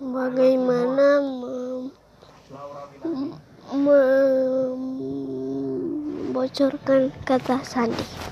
bagaimana membocorkan kata sandi?